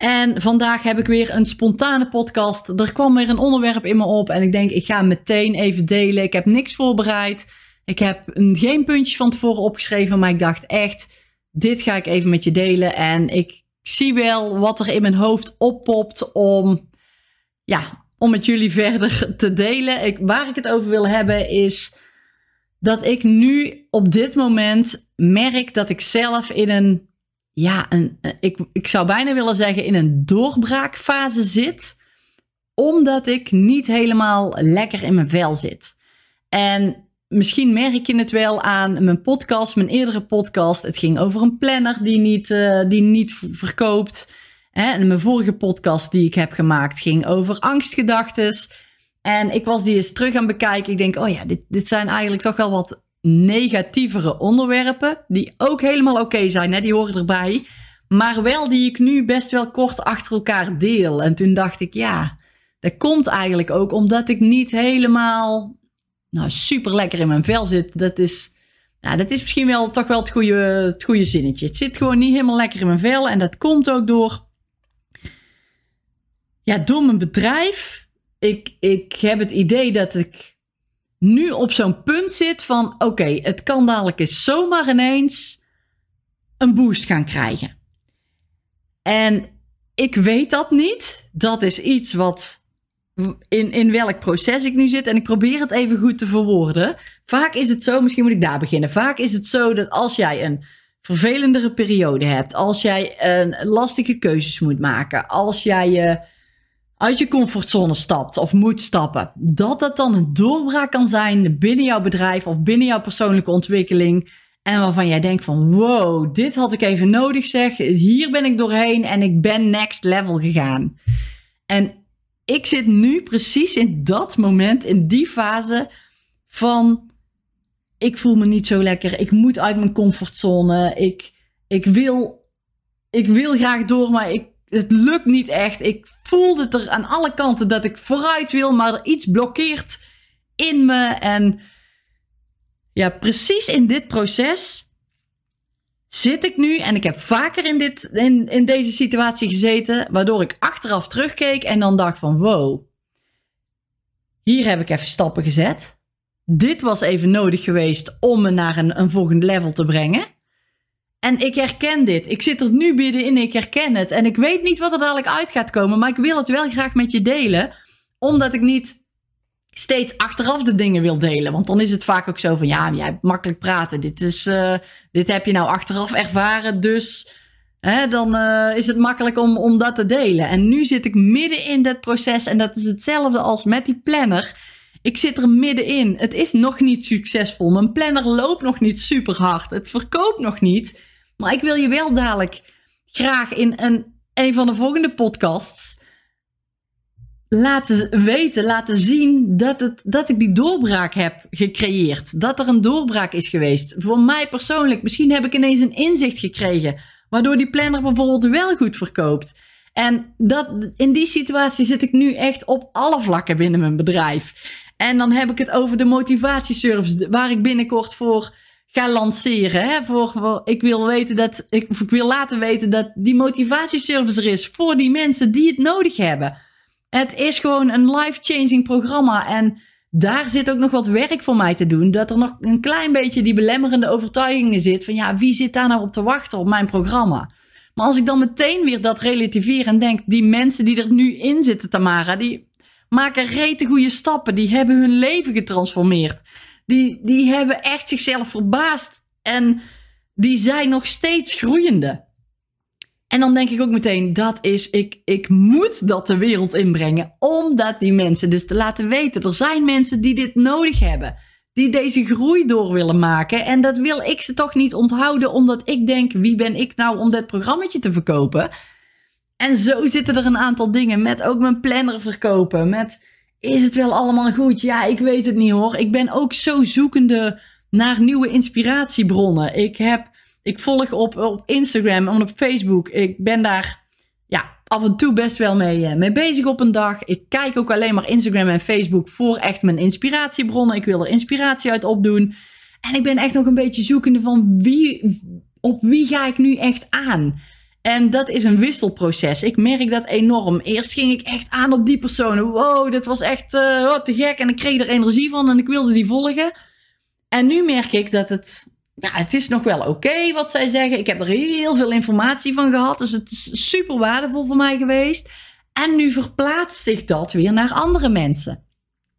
En vandaag heb ik weer een spontane podcast. Er kwam weer een onderwerp in me op en ik denk ik ga meteen even delen. Ik heb niks voorbereid. Ik heb geen puntjes van tevoren opgeschreven, maar ik dacht echt, dit ga ik even met je delen. En ik zie wel wat er in mijn hoofd oppopt om, ja, om met jullie verder te delen. Ik, waar ik het over wil hebben is dat ik nu op dit moment merk dat ik zelf in een ja, eh, ik, ik zou bijna willen zeggen in een doorbraakfase zit, omdat ik niet helemaal lekker in mijn vel zit. En misschien merk je het wel aan mijn podcast, mijn eerdere podcast. Het ging over een planner die niet, uh, die niet verkoopt. Hè? En mijn vorige podcast die ik heb gemaakt ging over angstgedachtes. En ik was die eens terug aan bekijken. Ik denk, oh ja, dit, dit zijn eigenlijk toch wel wat negatievere onderwerpen, die ook helemaal oké zijn, hè, die horen erbij. Maar wel die ik nu best wel kort achter elkaar deel. En toen dacht ik, ja, dat komt eigenlijk ook omdat ik niet helemaal nou, super lekker in mijn vel zit. Dat is, nou, dat is misschien wel toch wel het goede, het goede zinnetje. Het zit gewoon niet helemaal lekker in mijn vel. En dat komt ook door, ja, door mijn bedrijf. Ik, ik heb het idee dat ik nu op zo'n punt zit van: oké, het kan dadelijk eens zomaar ineens een boost gaan krijgen. En ik weet dat niet. Dat is iets wat. In, in welk proces ik nu zit. En ik probeer het even goed te verwoorden. Vaak is het zo, misschien moet ik daar beginnen. Vaak is het zo dat als jij een vervelendere periode hebt. Als jij een lastige keuzes moet maken. Als jij je uit je comfortzone stapt of moet stappen, dat dat dan een doorbraak kan zijn binnen jouw bedrijf of binnen jouw persoonlijke ontwikkeling. En waarvan jij denkt van wow, dit had ik even nodig zeg. Hier ben ik doorheen en ik ben next level gegaan. En ik zit nu precies in dat moment, in die fase van ik voel me niet zo lekker. Ik moet uit mijn comfortzone. Ik, ik, wil, ik wil graag door, maar ik, het lukt niet echt. Ik voelde het er aan alle kanten dat ik vooruit wil, maar er iets blokkeert in me. En ja, precies in dit proces zit ik nu. En ik heb vaker in, dit, in, in deze situatie gezeten, waardoor ik achteraf terugkeek en dan dacht van wow, hier heb ik even stappen gezet. Dit was even nodig geweest om me naar een, een volgend level te brengen. En ik herken dit. Ik zit er nu middenin, ik herken het. En ik weet niet wat er dadelijk uit gaat komen, maar ik wil het wel graag met je delen. Omdat ik niet steeds achteraf de dingen wil delen. Want dan is het vaak ook zo van, ja, jij hebt makkelijk praten. Dit, is, uh, dit heb je nou achteraf ervaren, dus hè, dan uh, is het makkelijk om, om dat te delen. En nu zit ik midden in dat proces en dat is hetzelfde als met die planner. Ik zit er middenin. Het is nog niet succesvol. Mijn planner loopt nog niet super hard. Het verkoopt nog niet. Maar ik wil je wel dadelijk graag in een, een van de volgende podcasts laten weten, laten zien dat, het, dat ik die doorbraak heb gecreëerd. Dat er een doorbraak is geweest. Voor mij persoonlijk, misschien heb ik ineens een inzicht gekregen, waardoor die planner bijvoorbeeld wel goed verkoopt. En dat, in die situatie zit ik nu echt op alle vlakken binnen mijn bedrijf. En dan heb ik het over de motivatieservice, waar ik binnenkort voor ga lanceren. Hè, voor, ik wil weten dat ik, ik wil laten weten dat die motivatieservice er is voor die mensen die het nodig hebben. Het is gewoon een life-changing programma. En daar zit ook nog wat werk voor mij te doen. Dat er nog een klein beetje die belemmerende overtuigingen zit. Van ja, wie zit daar nou op te wachten op mijn programma? Maar als ik dan meteen weer dat relativeer en denk, die mensen die er nu in zitten, Tamara, die maken rete goede stappen. Die hebben hun leven getransformeerd die, die hebben echt zichzelf verbaasd. En die zijn nog steeds groeiende. En dan denk ik ook meteen, dat is, ik, ik moet dat de wereld inbrengen. Omdat die mensen dus te laten weten, er zijn mensen die dit nodig hebben. Die deze groei door willen maken. En dat wil ik ze toch niet onthouden, omdat ik denk, wie ben ik nou om dat programmaatje te verkopen? En zo zitten er een aantal dingen met ook mijn planner verkopen. Met is het wel allemaal goed? Ja, ik weet het niet hoor. Ik ben ook zo zoekende naar nieuwe inspiratiebronnen. Ik heb, ik volg op, op Instagram en op Facebook. Ik ben daar ja, af en toe best wel mee, eh, mee bezig op een dag. Ik kijk ook alleen maar Instagram en Facebook voor echt mijn inspiratiebronnen. Ik wil er inspiratie uit opdoen. En ik ben echt nog een beetje zoekende van wie, op wie ga ik nu echt aan? En dat is een wisselproces. Ik merk dat enorm. Eerst ging ik echt aan op die personen. Wow, dit was echt uh, te gek. En ik kreeg er energie van en ik wilde die volgen. En nu merk ik dat het. Ja, het is nog wel oké wat zij zeggen. Ik heb er heel veel informatie van gehad. Dus het is super waardevol voor mij geweest. En nu verplaatst zich dat weer naar andere mensen.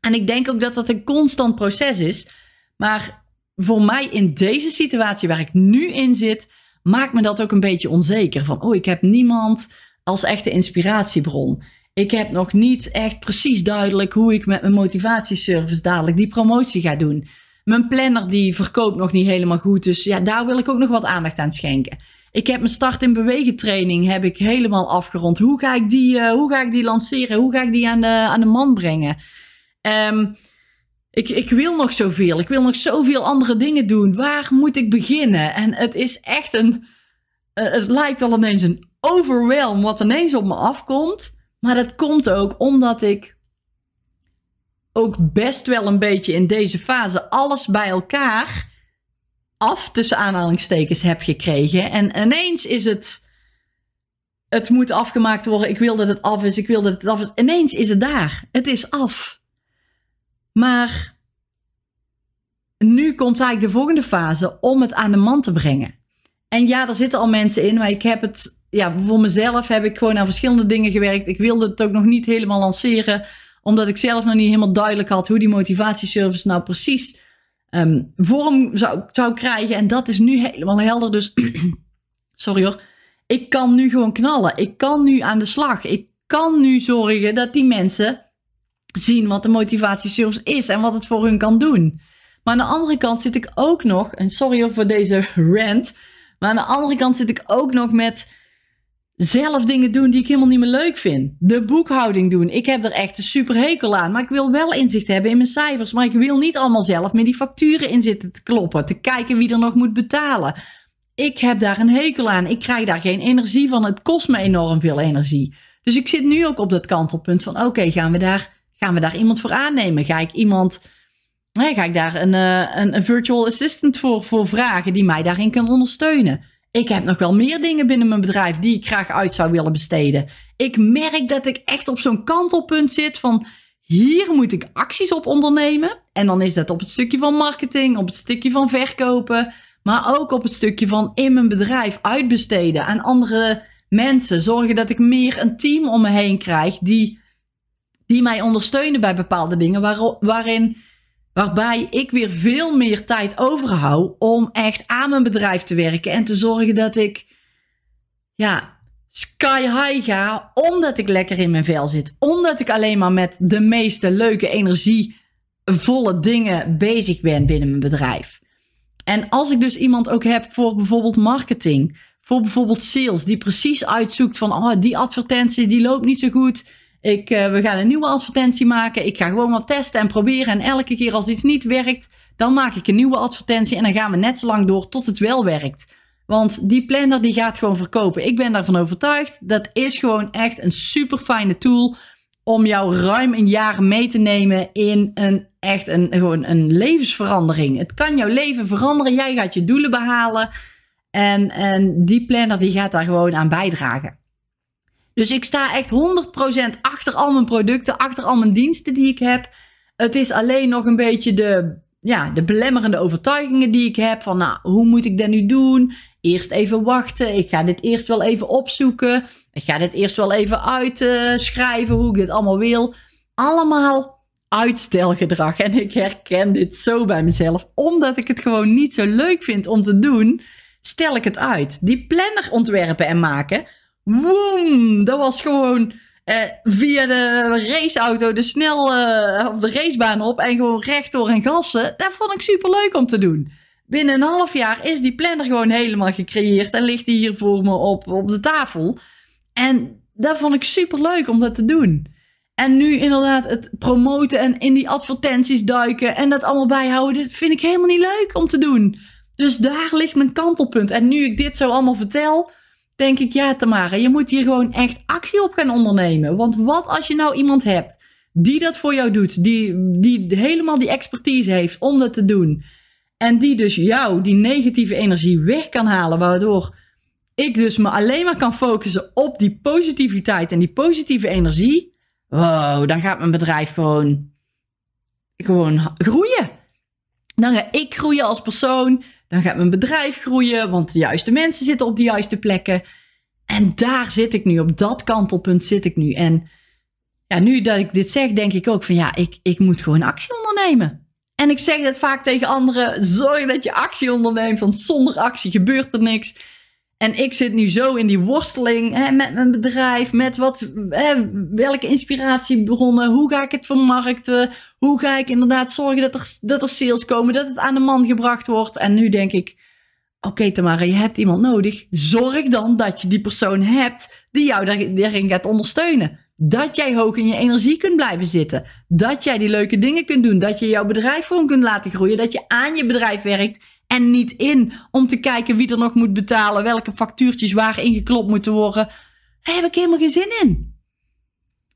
En ik denk ook dat dat een constant proces is. Maar voor mij in deze situatie waar ik nu in zit, maakt me dat ook een beetje onzeker. Van, oh, ik heb niemand als echte inspiratiebron. Ik heb nog niet echt precies duidelijk hoe ik met mijn motivatieservice dadelijk die promotie ga doen. Mijn planner die verkoopt nog niet helemaal goed. Dus ja, daar wil ik ook nog wat aandacht aan schenken. Ik heb mijn start in bewegen training heb ik helemaal afgerond. Hoe ga ik die, uh, hoe ga ik die lanceren? Hoe ga ik die aan de, aan de man brengen? Um, ik, ik wil nog zoveel. Ik wil nog zoveel andere dingen doen. Waar moet ik beginnen? En het is echt een. Uh, het lijkt wel ineens een overwhelm wat ineens op me afkomt. Maar dat komt ook omdat ik ook best wel een beetje in deze fase alles bij elkaar af tussen aanhalingstekens heb gekregen. En ineens is het. Het moet afgemaakt worden. Ik wil dat het af is. Ik wil dat het af is. Ineens is het daar. Het is af. Maar nu komt eigenlijk de volgende fase om het aan de man te brengen. En ja, er zitten al mensen in, maar ik heb het, ja, voor mezelf heb ik gewoon aan verschillende dingen gewerkt. Ik wilde het ook nog niet helemaal lanceren, omdat ik zelf nog niet helemaal duidelijk had hoe die motivatieservice nou precies um, vorm zou, zou krijgen. En dat is nu helemaal helder. Dus, sorry hoor, ik kan nu gewoon knallen. Ik kan nu aan de slag. Ik kan nu zorgen dat die mensen zien wat de motivatieservice is en wat het voor hun kan doen. Maar aan de andere kant zit ik ook nog, en sorry voor deze rant, maar aan de andere kant zit ik ook nog met zelf dingen doen die ik helemaal niet meer leuk vind. De boekhouding doen. Ik heb er echt een super hekel aan. Maar ik wil wel inzicht hebben in mijn cijfers. Maar ik wil niet allemaal zelf met die facturen in zitten te kloppen. Te kijken wie er nog moet betalen. Ik heb daar een hekel aan. Ik krijg daar geen energie van. Het kost me enorm veel energie. Dus ik zit nu ook op dat kantelpunt van: oké, gaan we daar Gaan we daar iemand voor aannemen? Ga ik iemand, ga ik daar een, uh, een, een, virtual assistant voor, voor vragen die mij daarin kan ondersteunen? Ik heb nog wel meer dingen binnen mijn bedrijf die ik graag uit zou willen besteden. Ik merk dat ik echt op zo'n kantelpunt zit van hier moet ik acties op ondernemen. En dan is dat op het stukje van marketing, op het stukje van verkopen, maar ook op het stukje van in mijn bedrijf uitbesteden aan andere mensen. Zorgen dat ik meer een team om me heen krijg die die mij ondersteunen bij bepaalde dingen, waar, waarin, waarbij ik weer veel meer tijd overhoud om echt aan mijn bedrijf te werken en te zorgen dat ik, ja, sky high ga, omdat ik lekker in mijn vel zit. Omdat ik alleen maar met de meeste leuke, energievolle dingen bezig ben binnen mijn bedrijf. En als ik dus iemand ook heb voor bijvoorbeeld marketing, voor bijvoorbeeld sales, die precies uitzoekt van, oh, die advertentie, die loopt niet zo goed ik, uh, we gaan een nieuwe advertentie maken. Ik ga gewoon wat testen en proberen. En elke keer als iets niet werkt, dan maak ik een nieuwe advertentie. En dan gaan we net zo lang door tot het wel werkt. Want die planner die gaat gewoon verkopen. Ik ben daarvan overtuigd. Dat is gewoon echt een super fijne tool om jou ruim een jaar mee te nemen in een echt een, gewoon een levensverandering. Het kan jouw leven veranderen. Jij gaat je doelen behalen. En, en die planner die gaat daar gewoon aan bijdragen. Dus ik sta echt 100% achter al mijn producten, achter al mijn diensten die ik heb. Het is alleen nog een beetje de, ja, de belemmerende overtuigingen die ik heb. Van nou, hoe moet ik dat nu doen? Eerst even wachten. Ik ga dit eerst wel even opzoeken. Ik ga dit eerst wel even uitschrijven hoe ik dit allemaal wil. Allemaal uitstelgedrag. En ik herken dit zo bij mezelf. Omdat ik het gewoon niet zo leuk vind om te doen, stel ik het uit. Die planner ontwerpen en maken Woem! Dat was gewoon eh, via de raceauto de snel uh, of de racebaan op en gewoon rechtdoor en gassen. Dat vond ik super leuk om te doen. Binnen een half jaar is die planner gewoon helemaal gecreëerd en ligt die hier voor me op, op de tafel. En dat vond ik super leuk om dat te doen. En nu inderdaad het promoten en in die advertenties duiken en dat allemaal bijhouden, dat vind ik helemaal niet leuk om te doen. Dus daar ligt mijn kantelpunt. En nu ik dit zo allemaal vertel, denk ik, ja Tamara, je moet hier gewoon echt actie op gaan ondernemen. Want wat als je nou iemand hebt die dat voor jou doet, die, die helemaal die expertise heeft om dat te doen. En die dus jou die negatieve energie weg kan halen, waardoor ik dus me alleen maar kan focussen op die positiviteit en die positieve energie. Wow, dan gaat mijn bedrijf gewoon, gewoon groeien. Dan ga ik groeien als persoon. Dan gaat mijn bedrijf groeien, want de juiste mensen zitten op de juiste plekken. En daar zit ik nu, op dat kantelpunt zit ik nu. En ja, nu dat ik dit zeg, denk ik ook van ja, ik, ik moet gewoon actie ondernemen. En ik zeg dat vaak tegen anderen, zorg dat je actie onderneemt, want zonder actie gebeurt er niks. En ik zit nu zo in die worsteling hè, met mijn bedrijf, met wat, hè, welke inspiratiebronnen, hoe ga ik het vermarkten, hoe ga ik inderdaad zorgen dat er, dat er sales komen, dat het aan de man gebracht wordt. En nu denk ik, oké Tamara, je hebt iemand nodig, zorg dan dat je die persoon hebt die jou daarin gaat ondersteunen. Dat jij hoog in je energie kunt blijven zitten. Dat jij die leuke dingen kunt doen. Dat je jouw bedrijf gewoon kunt laten groeien. Dat je aan je bedrijf werkt en niet in om te kijken wie er nog moet betalen, welke factuurtjes waar ingeklopt moeten worden. Daar heb ik helemaal geen zin in.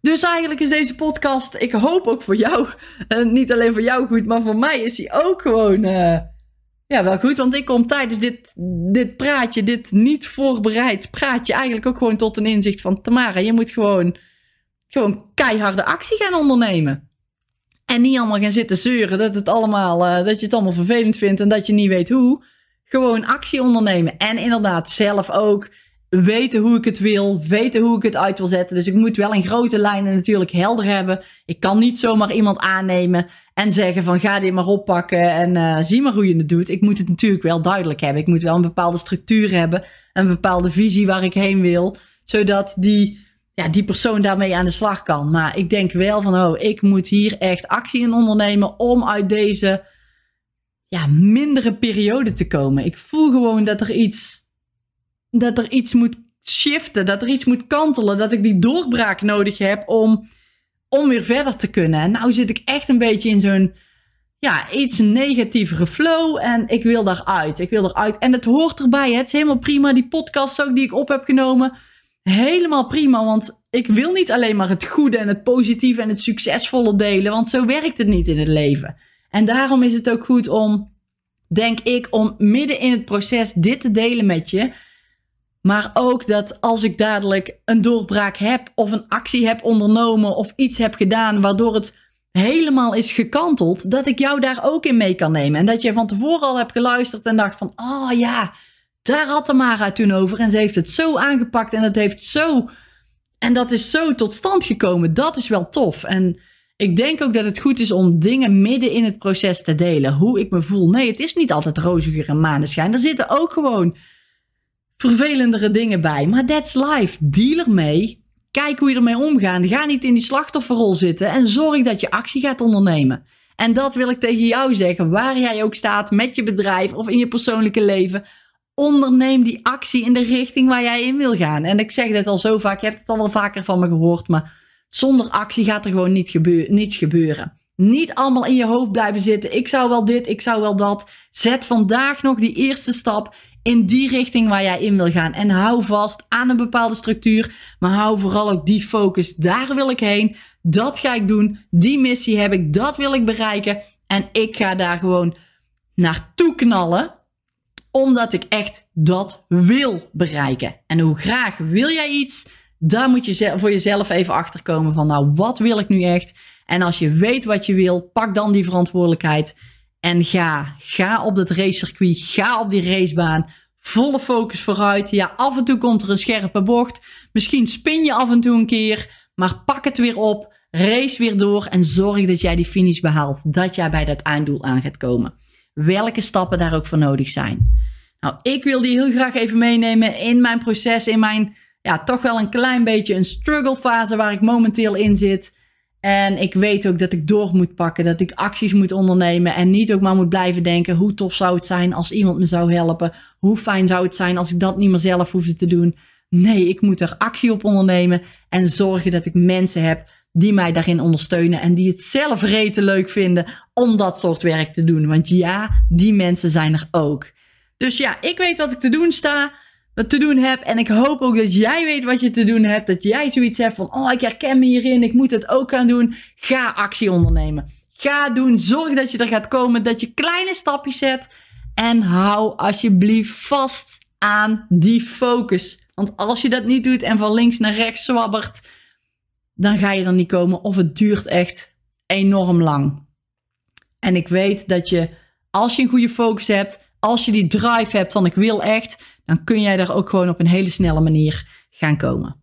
Dus eigenlijk is deze podcast, ik hoop ook voor jou, uh, niet alleen voor jou goed, maar voor mij is hij ook gewoon uh, ja, wel goed. Want ik kom tijdens dit, dit praatje, dit niet voorbereid praatje, eigenlijk ook gewoon tot een inzicht van Tamara, je moet gewoon, gewoon keiharde actie gaan ondernemen. En niet allemaal gaan zitten zeuren dat, het allemaal, uh, dat je het allemaal vervelend vindt en dat je niet weet hoe. Gewoon actie ondernemen. En inderdaad, zelf ook weten hoe ik het wil, weten hoe ik het uit wil zetten. Dus ik moet wel in grote lijnen natuurlijk helder hebben. Ik kan niet zomaar iemand aannemen en zeggen van ga dit maar oppakken en uh, zie maar hoe je het doet. Ik moet het natuurlijk wel duidelijk hebben. Ik moet wel een bepaalde structuur hebben, een bepaalde visie waar ik heen wil, zodat die ja, die persoon daarmee aan de slag kan. Maar ik denk wel van, oh, ik moet hier echt actie in ondernemen om uit deze ja, mindere periode te komen. Ik voel gewoon dat er iets, dat er iets moet shiften, dat er iets moet kantelen, dat ik die doorbraak nodig heb om, om weer verder te kunnen. En nou zit ik echt een beetje in zo'n, ja, iets negatievere flow en ik wil daaruit. Ik wil eruit. En het hoort erbij, het is helemaal prima. Die podcast ook die ik op heb genomen helemaal prima. Want ik wil niet alleen maar het goede en het positieve en het succesvolle delen. Want zo werkt het niet in het leven. En daarom is het ook goed om, denk ik, om midden in het proces dit te delen met je. Maar ook dat als ik dadelijk een doorbraak heb of een actie heb ondernomen of iets heb gedaan waardoor het helemaal is gekanteld, dat ik jou daar ook in mee kan nemen. En dat je van tevoren al hebt geluisterd en dacht van, oh ja, daar had Tamara toen over en ze heeft het zo aangepakt en het heeft zo. En dat is zo tot stand gekomen. Dat is wel tof. En ik denk ook dat het goed is om dingen midden in het proces te delen. Hoe ik me voel. Nee, het is niet altijd roziger en maneschijn. Er zitten ook gewoon vervelendere dingen bij. Maar that's life. Deal ermee. Kijk hoe je ermee omgaat. Ga niet in die slachtofferrol zitten. En zorg dat je actie gaat ondernemen. En dat wil ik tegen jou zeggen. Waar jij ook staat met je bedrijf of in je persoonlijke leven onderneem die actie in de richting waar jij in wil gaan. En ik zeg dit al zo vaak, je hebt het al wel vaker van me gehoord, maar zonder actie gaat er gewoon niet gebeur niets gebeuren. Niet allemaal in je hoofd blijven zitten. Ik zou wel dit, ik zou wel dat. Zet vandaag nog die eerste stap in die richting waar jij in wil gaan. En hou vast aan een bepaalde structuur. Maar hou vooral ook die focus. Daar wil ik heen. Dat ga ik doen. Die missie heb ik. Dat wil ik bereiken. En ik ga daar gewoon naartoe knallen omdat ik echt dat wil bereiken. En hoe graag wil jij iets? Daar moet je voor jezelf even achterkomen van, nou, wat wil ik nu echt? En als je weet wat je wil, pak dan die verantwoordelijkheid en ga. Ga op dat racecircuit, ga op die racebaan. Volle focus vooruit. Ja, af en toe komt er een scherpe bocht. Misschien spin je af en toe een keer, maar pak het weer op. Race weer door en zorg dat jij die finish behaalt. Dat jij bij dat einddoel aan gaat komen. Welke stappen daar ook voor nodig zijn. Nou, ik wil die heel graag even meenemen in mijn proces, in mijn, ja, toch wel een klein beetje een struggle fase waar ik momenteel in zit. En ik weet ook dat ik door moet pakken, dat ik acties moet ondernemen en niet ook maar moet blijven denken hoe tof zou het zijn als iemand me zou helpen. Hoe fijn zou het zijn als ik dat niet meer zelf hoefde te doen. Nee, ik moet er actie op ondernemen en zorgen dat ik mensen heb die mij daarin ondersteunen en die het zelf rete leuk vinden om dat soort werk te doen. Want ja, die mensen zijn er ook. Dus ja, ik weet wat ik te doen sta, wat te doen heb en ik hoop ook dat jij weet wat je te doen hebt, dat jij zoiets hebt van, oh ik herken me hierin, ik moet het ook gaan doen. Ga actie ondernemen. Ga doen, zorg dat je er gaat komen, dat je kleine stapjes zet en hou alsjeblieft vast aan die focus. Want als je dat niet doet en van links naar rechts zwabbert, dan ga je er niet komen of het duurt echt enorm lang. En ik weet dat je, als je een goede focus hebt, als je die drive hebt van ik wil echt, dan kun jij daar ook gewoon op een hele snelle manier gaan komen.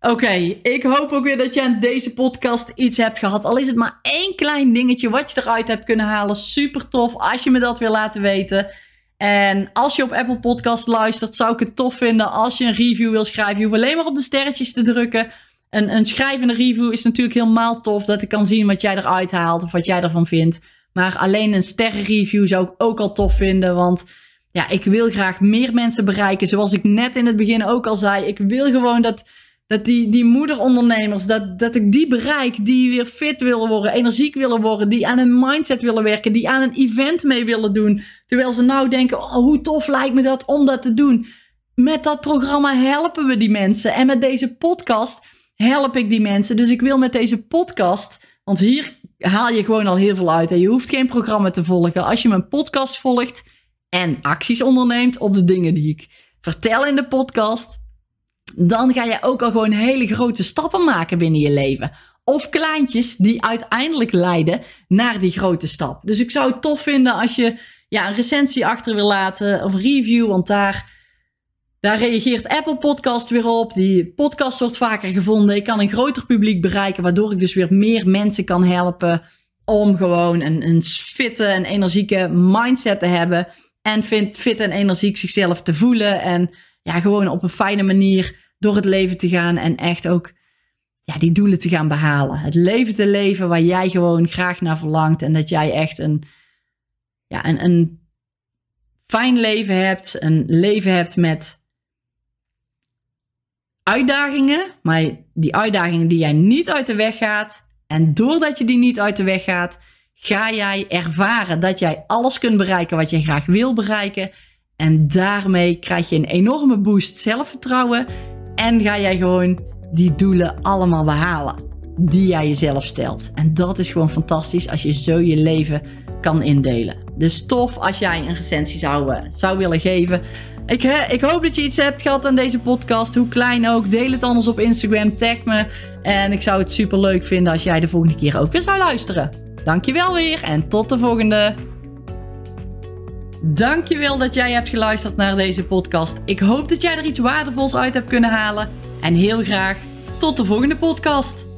Oké, ik hoop ook weer dat je aan deze podcast iets hebt gehad. Al is het maar één klein dingetje wat je eruit hebt kunnen halen. Super tof als je me dat wil laten weten. En als je op Apple Podcast luistert, zou ik het tof vinden als je een review wil schrijven. Je hoeft alleen maar op de sterretjes te drukken. Een, een schrijvende review is natuurlijk helemaal tof. Dat ik kan zien wat jij eruit haalt of wat jij ervan vindt. Maar alleen een sterrenreview zou ik ook al tof vinden. Want ja, ik wil graag meer mensen bereiken. Zoals ik net in het begin ook al zei. Ik wil gewoon dat, dat die, die moederondernemers, dat, dat ik die bereik. Die weer fit willen worden, energiek willen worden. Die aan een mindset willen werken. Die aan een event mee willen doen. Terwijl ze nou denken, oh, hoe tof lijkt me dat om dat te doen. Met dat programma helpen we die mensen. En met deze podcast help ik die mensen. Dus ik wil met deze podcast, want hier haal je gewoon al heel veel uit. En je hoeft geen programma te volgen. Als je mijn podcast volgt en acties onderneemt op de dingen die ik vertel in de podcast, dan ga je ook al gewoon hele grote stappen maken binnen je leven. Of kleintjes die uiteindelijk leiden naar die grote stap. Dus ik zou het tof vinden als je ja, een recensie achter wil laten of review, want daar daar reageert Apple Podcast weer op. Die podcast wordt vaker gevonden. Ik kan een groter publiek bereiken, waardoor ik dus weer meer mensen kan helpen om gewoon een, een fitte en energieke mindset te hebben. En fit en energiek zichzelf te voelen. En ja, gewoon op een fijne manier door het leven te gaan. En echt ook ja, die doelen te gaan behalen. Het leven te leven waar jij gewoon graag naar verlangt. En dat jij echt een, ja, een, een fijn leven hebt. Een leven hebt met uitdagingen, maar die uitdagingen die jij niet uit de weg gaat. En doordat je die niet uit de weg gaat, ga jij ervaren dat jij alles kunt bereiken wat je graag wil bereiken. En daarmee krijg je een enorme boost zelfvertrouwen. En ga jij gewoon die doelen allemaal behalen die jij jezelf stelt. En dat is gewoon fantastisch als je zo je leven kan indelen. Dus tof als jij een recensie zou, uh, zou willen geven. Ik, ik hoop dat je iets hebt gehad aan deze podcast, hoe klein ook. Deel het anders op Instagram, tag me. En ik zou het super leuk vinden als jij de volgende keer ook weer zou luisteren. Dankjewel weer en tot de volgende. Dankjewel dat jij hebt geluisterd naar deze podcast. Ik hoop dat jij er iets waardevols uit hebt kunnen halen. En heel graag tot de volgende podcast.